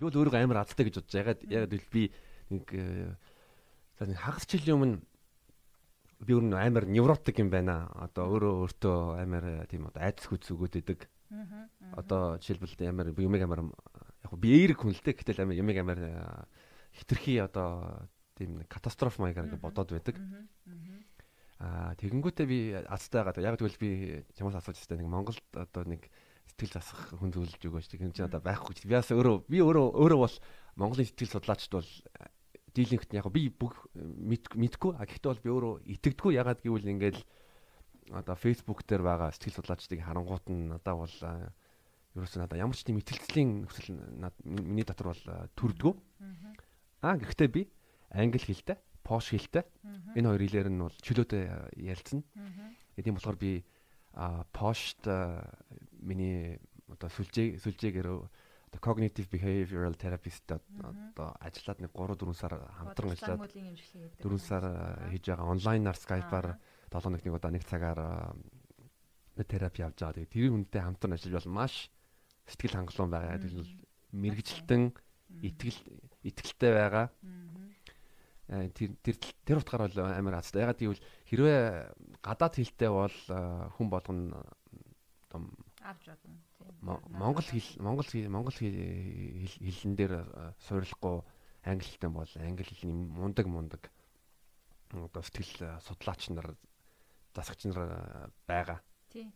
Би бол өөрөө амар азтай гэж бодож ягаад ягаад гэвэл би нэг за нэг хагас жилийн өмнө би өөр амар невротик юм байна. Одоо өөрөө өөртөө амар тийм одоо айдас хүч өгөөд идэг. Одоо жишээлбэл амар юмэг амар яг би эерэг хүн л дээ. Гэтэл амар юмэг амар хитрхи одоо тийм катастроф маягаар ингэ бодоод байдаг. Аа тэгэнгүүтээ би азтай байгаа. Яг тэгвэл би чамаас асууж байгаа нэг Монголд одоо нэг сэтгэл засах хүн зөвлөж өгөөч. Тэгэхээр чи одоо байхгүй. Би бас өөрөө би өөрөө өөрөө бол Монголын сэтгэл судлаачд бол дийлэнхт яг би бүх мэдгүй а гэхдээ бол би өөрөө итгэдэггүй ягаад гэвэл ингээд одоо Facebook дээр байгаа сэтгэл судлаачдыг харангуут нь надад бол ерөөсөө надад ямар ч тийм итгэлцлийн хүсэл миний дотор бол төрдгөө. Аа гэхдээ би англи хэлтэй, пош хэлтэй энэ хоёр хэлээр нь бол чөлөөтэй ярилцсан. Тийм болохоор би пошт миний одоо сүлжээ сүлжээгээр одоо cognitive behavioral therapist одоо ажиллаад нэг 3 4 сар хамтран ажиллаад 4 сар хийж байгаа онлайнаар Skype-аар 7 нэг удаа нэг цагаар терапи авч байгаа. Тэгээ тэр хүнтэй хамтран ажиллаж бол маш сэтгэл хангалуун байгаа. Тэгэл мэрэгжилтэн итгэл итгэлтэй байгаа. Тэр тэр тэр утгаар бол амар азтай. Ягаад гэвэл хэрвээ гадаад хэлтэй бол хүн болгоно авч болно Монгол хэл Монгол Монгол хэлэн дээр суурилахгүй англи хэлтэй бол англи хэлний мундаг мундаг одоо сэтгэл судлаач нар засагч нар байгаа. Тий.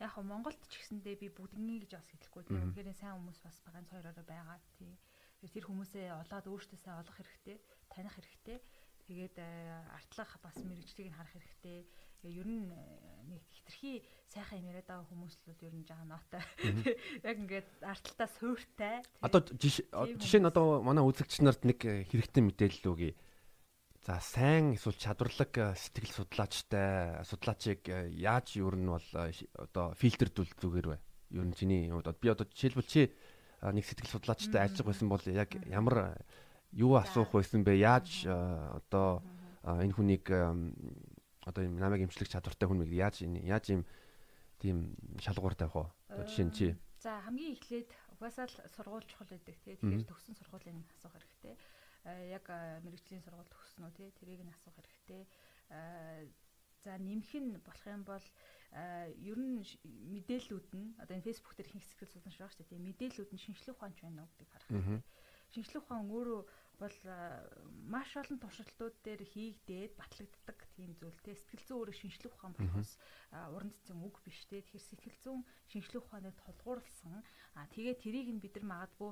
Яг нь Монголд ч гэсэндээ би бүгднийг гэж бас хэлэхгүй тийм. Тэгэхээр сайн хүмүүс бас ганц хоёроо байгаа. Тий. Тэр хүмүүсээ олоод өөртөө сайн олох хэрэгтэй, таних хэрэгтэй. Тэгээд артлах бас мэрэгжлийг нь харах хэрэгтэй ер нь э, нэг хитрхи сайхан юм яриад байгаа хүмүүс л ер нь жаа нотой. Яг ингээд арталтаа сууртай. Одоо жишээ нь одоо манай үзэгч нарт нэг э, хэрэгтэй мэдээлэл өгье. За сайн эсвэл чадварлаг э, сэтгэл судлаачтай судлаачийг яаж ер нь бол одоо фильтрдүүл зүгээр вэ? Ер нь чиний одоо би одоо жишээлбэл чи нэг сэтгэл судлаачтай ажиллах байсан бол яг ямар юу асуух байсан бэ? Яаж одоо энэ хүнийг одоо юм намайг имжлэх чадвартай хүн мэг яаж яаж юм тийм шалгуур тавих вэ? Жишээ нь чи. За хамгийн эхлээд угаасаа л сургууль чухал байдаг тий. Тэгэхээр төгсөн сургуулийн асуух хэрэгтэй. Яг мэрэгжлийн сургууль төгсөн үү тий. Тэрийг нь асуух хэрэгтэй. За нэмэх нь болох юм бол ер нь мэдээллүүд нь одоо энэ Facebook дээр сэтгэл судлаач байгаа шүү дээ. Мэдээллүүд нь шинжлэх ухаанч байна уу гэдгийг харах хэрэгтэй. Шинжлэх ухаан өөрөө бол маш олон туршилтууд дээр хийгдээд батлагддаг тийм зүйл те. Сэтгэл зүйн өөрөө шинжлэх ухаан болохоос уран цэцэн үг биш те. Тэгэхээр сэтгэл зүйн шинжлэх ухааныг тулгуурласан. А тэгээ тэрийг нь бид нар магадгүй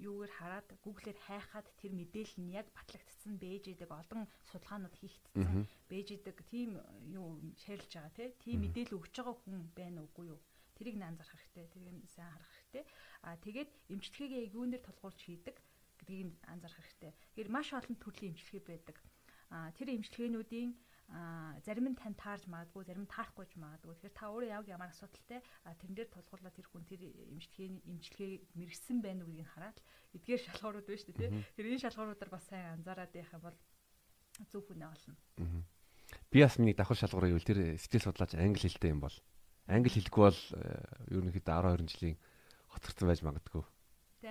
юугаар хараад гуглээр хайхаад тэр мэдээлэл нь яг батлагдсан бэж идэг олон судалгаанууд хийгдсэн бэж идэг тийм юу шаарилж байгаа те. Тийм мэдээлэл өгч байгаа хүн байна уугүй юу? Тэрийг нь анзаарах хэрэгтэй тэрийг нь сайн харах хэрэгтэй. А тэгээд эмчилгээгээ юунээр тулгуурч хийдэг гэдгийг анзаарах хэрэгтэй. Тэгэхээр маш олон төрлийн эмчилгээ байдаг. А тэр эмчилгээнүүдийн а зарим нь тань таарж магадгүй зарим таарахгүй ч магадгүй. Тэгэхээр та өөрөө яг ямар асуудалтай тэрэн дээр тулгуурлаад тэр хүн тэр эмчилгээний эмчилгээг мэрэгсэн байна уу гэдгийг хараад эдгээр шалгуурууд байна шүү дээ. Тэр энэ шалгууруудаар бас сайн анзаараад байх юм бол зөв хүнээ олно. Би бас миний давхар шалгуур гэвэл тэр сэтгэл судлаач англи хэлтэй юм бол англи хэлгүй бол э, ерөнхийдөө 12 жилийн хоцорсон байж магадгүй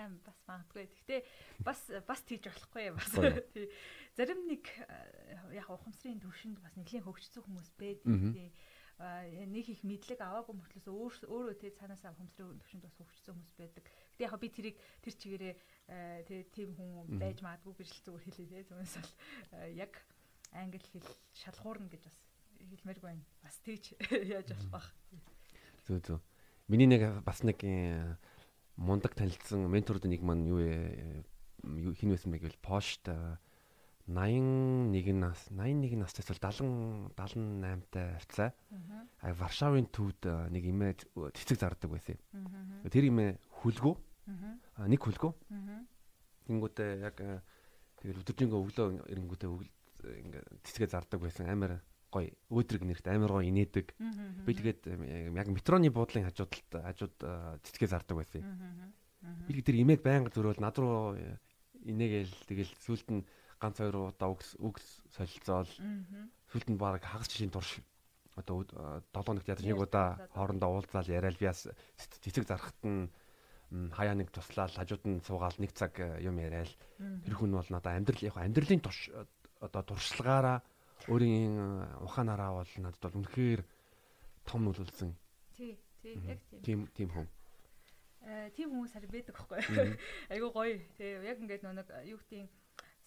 тийм бас магадгүй. Гэхдээ бас бас тийж болохгүй бас. Тий. Зарим нэг э, яг ухамсарын төвшөнд бас нэлийн хөгжсөн хүмүүс байдаг. Нэг их мэдлэг аваагүй мөртлөөс өөр өөрөө тий цаанаасаа ухамсарын төвшөнд бас хөгжсөн хүмүүс байдаг. Гэтэ яг би тэрийг тэр чигээрээ э, тий тийм хүн байж магадгүй гэж л зүгээр хэлээ тий. Түүнээс бол э, яг англи хэл шалгуурна гэж бас хэлмээргүй байна. Бас тийж яаж болох бах. Зүг зүг. Миний нэг бас нэг мундаг танилцсан менторууд нэг маань юу хин байсан бэ гэвэл пошт 81 нас 81 настай бол 70 78 тай авцаа. А Варшавын төвд нэг имээ цэцэг зардаг байсан юм. Тэр имээ хүлгүү. Нэг хүлгүү. Тэнгүүтээ яг тэгэл өдөржингөө өглөө эрэнгүүтээ ингээ цэцгээ зардаг байсан. Амар гоё өөдрөг нэрт амар гоё инээдэг. Би тэгээд яг метроны буудлын хажууд хажууд цэцгээ зардаг байсан юм. Би тэр имийг байнга зөрөөл над руу инээгээл тэгэл сүулт нь ганц хоёр удаа үгс үгс солилцоол. Сүулт нь баг хагас жилийн турш одоо 7 хоногт ядаж нэг удаа хоорондоо уулзаал яриад би бас цэцэг зарахт нь хаяа нэг туслаад хажууд нь суугаал нэг цаг юм яриад. Тэр хүн бол надад амьдрал яг амьдралын турш одоо туршлагаараа өөрийн ухаанаараа бол надад бол үнэхээр том нөлөөлсөн. Тий, тий, яг тийм. Тийм тийм хүн. Э тийм хүмүүс харин байдаг байхгүй. Айгуу гоё. Тий, яг ингээд нэг юу гэдгийг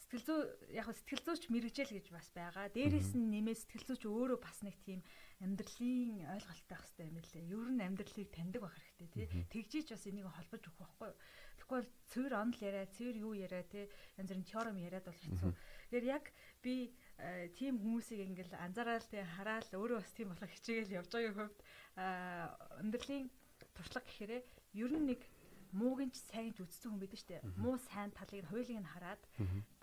сэтгэл зүй яг сэтгэл зүйч мэрэгжэл гэж бас байгаа. Дээрээс нь нэмээ сэтгэл зүйч өөрөө бас нэг тийм амьдралын ойлголттой байх хэрэгтэй юм лээ. Ер нь амьдралыг таньдаг байх хэрэгтэй тий. Тэгжиж бас энийг холбож өгөх байхгүй юу? Тэгэхгүй бол цэвэр онл яриа, цэвэр юу яриа тий. Янз бүрийн теорем яриад бол хэцүү. Тэгэхээр яг би э, тийм хүмүүсийг ингээл анзаараад тий хараад өөрөө бас тийм болох хичээл явж байгаагийн хувьд амьдралын туршлага гэхээрээ ер нь нэг муугийн ч сайн ч үзсэн хүн байдаг шүү дээ. Муу сайн талыг нь хоёулыг нь хараад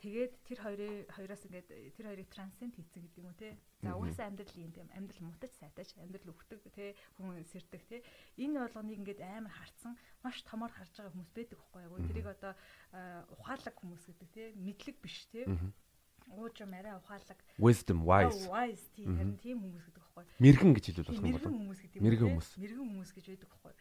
тэгээд тэр хоёрын хоёроос ингээд тэр хоёрыг трансценд хийцэн гэдэг юм уу те. За угаасаа амьдрал юм тийм амьдрал мутаж сайтаж амьдрал өвтөг те хүн сэрдэг те. Энэ болгоныг ингээд амар харцсан маш томор харж байгаа хүмүүс байдаг байхгүй юу. Тэрийг одоо ухаалаг хүмүүс гэдэг те. Мэдлэг биш те ууж юм арай ухаалаг. Wisdom wise. wise. Тийм харин тийм хүмүүс гэдэг байхгүй. Мэрэгэн гэж хэлвэл болох юм болов? мэрэгэн хүмүүс гэдэг мэрэгэн хүмүүс. Мэрэгэн хүмүүс гэж байдаг байхгүй.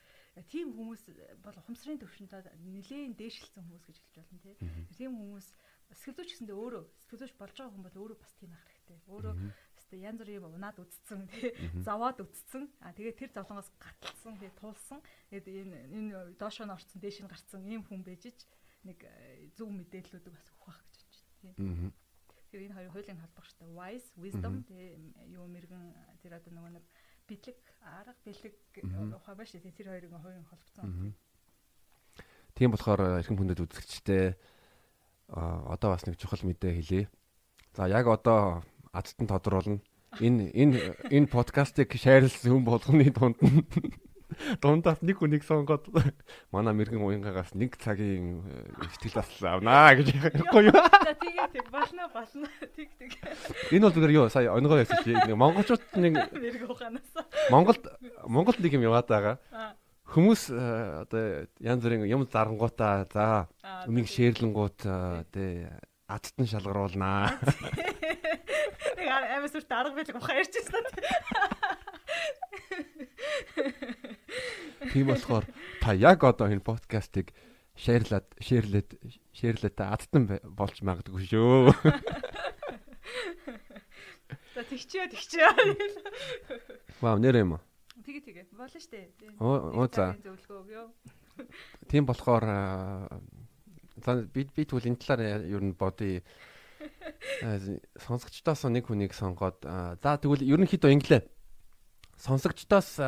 Тийм хүмүүс бол ухамсарын төвшөндөө нэлээд дээшилсэн хүмүүс гэж хэлж болно тий. Тийм хүмүүс сэтгэл зүйч гэсэндээ өөрөө сэтгэл зүйч болж байгаа хүн бол өөрөө бас тийм ах хэрэгтэй. Өөрөө өстэй янз бүрийн унаад үтцсэн тий. Заваад үтцсэн. А тэгээд тэр зовлонгоос гаталсан тий туулсан. Тэгээд энэ энэ доошоо нь орцсон дээш нь гарцсан ийм хүн бэжиж нэг э, зөв мэдээллүүдийг бас өгөх байх гэж байна тий. Тэгэхээр энэ хоёрын хуулийн холбох штэ wise wisdom тий юу мэрэгэн тэр одоо нөгөө нэг бидлэг арга бэлэг ухаа ба шүү тэр хоёрын хоёрын холбогдсон. Тийм болохоор эрхэм хүндэт үзэгчтэй одоо бас нэг чухал мэдээ хэлье. За яг одоо адтан тодруулна. Энэ энэ энэ подкастыг шеэрлсэн хүн болгоны дунд нь дундаас нэг хүнийг сонгоод манай мэрэгэн уянгаагаас нэг цагийн ихтгэл бас авнаа гэж ярихгүй юу. Тэгээ тэг болно болно. Тэг тэг. Энэ бол зүгээр юу сая өнгөө чи нэг монголчууд нэг мэрэг ухаанаас. Монголд Монголд нэг юм яваад байгаа. Хүмүүс одоо янз бүрийн юм зарангуудаа за үнийг шеэрлэнгууд тий адтан шалгаруулнаа. Нэг амаас үрт арга билэг ухаа ярьчихсан. Тийм болохоор та яг одоо энэ подкастыг шеэрлээд шеэрлээд шеэрлээд адтан болж магадгүй шүү. За тэгчээ тэгчээ. Вау нэр юм уу? Тэгээ тэгээ болно штэ. Оо за. Тийм болохоор за би би тэгвэл энэ талаар ер нь бодъё. Сонсогчдоос нэг хүнийг сонгоод за тэгвэл ерөнхийдөө инглээ сонсогчдоос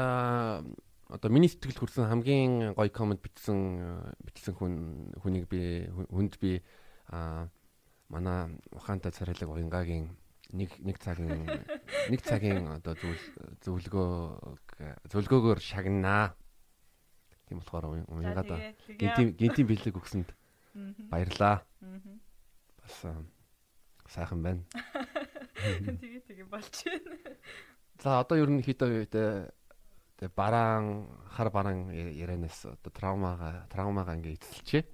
одоо миний сэтгэл хүрсэн хамгийн гоё комент бичсэн бичсэн хүн хүнийг би хүнд би а манай ухаантай царайлаг уянгагийн нэг нэг цагийн нэг цагийн одоо зүйл зөвлөгөө зөвлөгөөгөөр шагнаа. Тийм болохоор уянгаад гинтийн гинтийн бэлэг өгсөнд баярлаа. Бас сайхан байна. Тэгээ тэгээ болж байна. За одоо ер нь хитэ тэгээ бараан хар бараан ярианаас одоо травмага травмага ингээ эцэлчээ.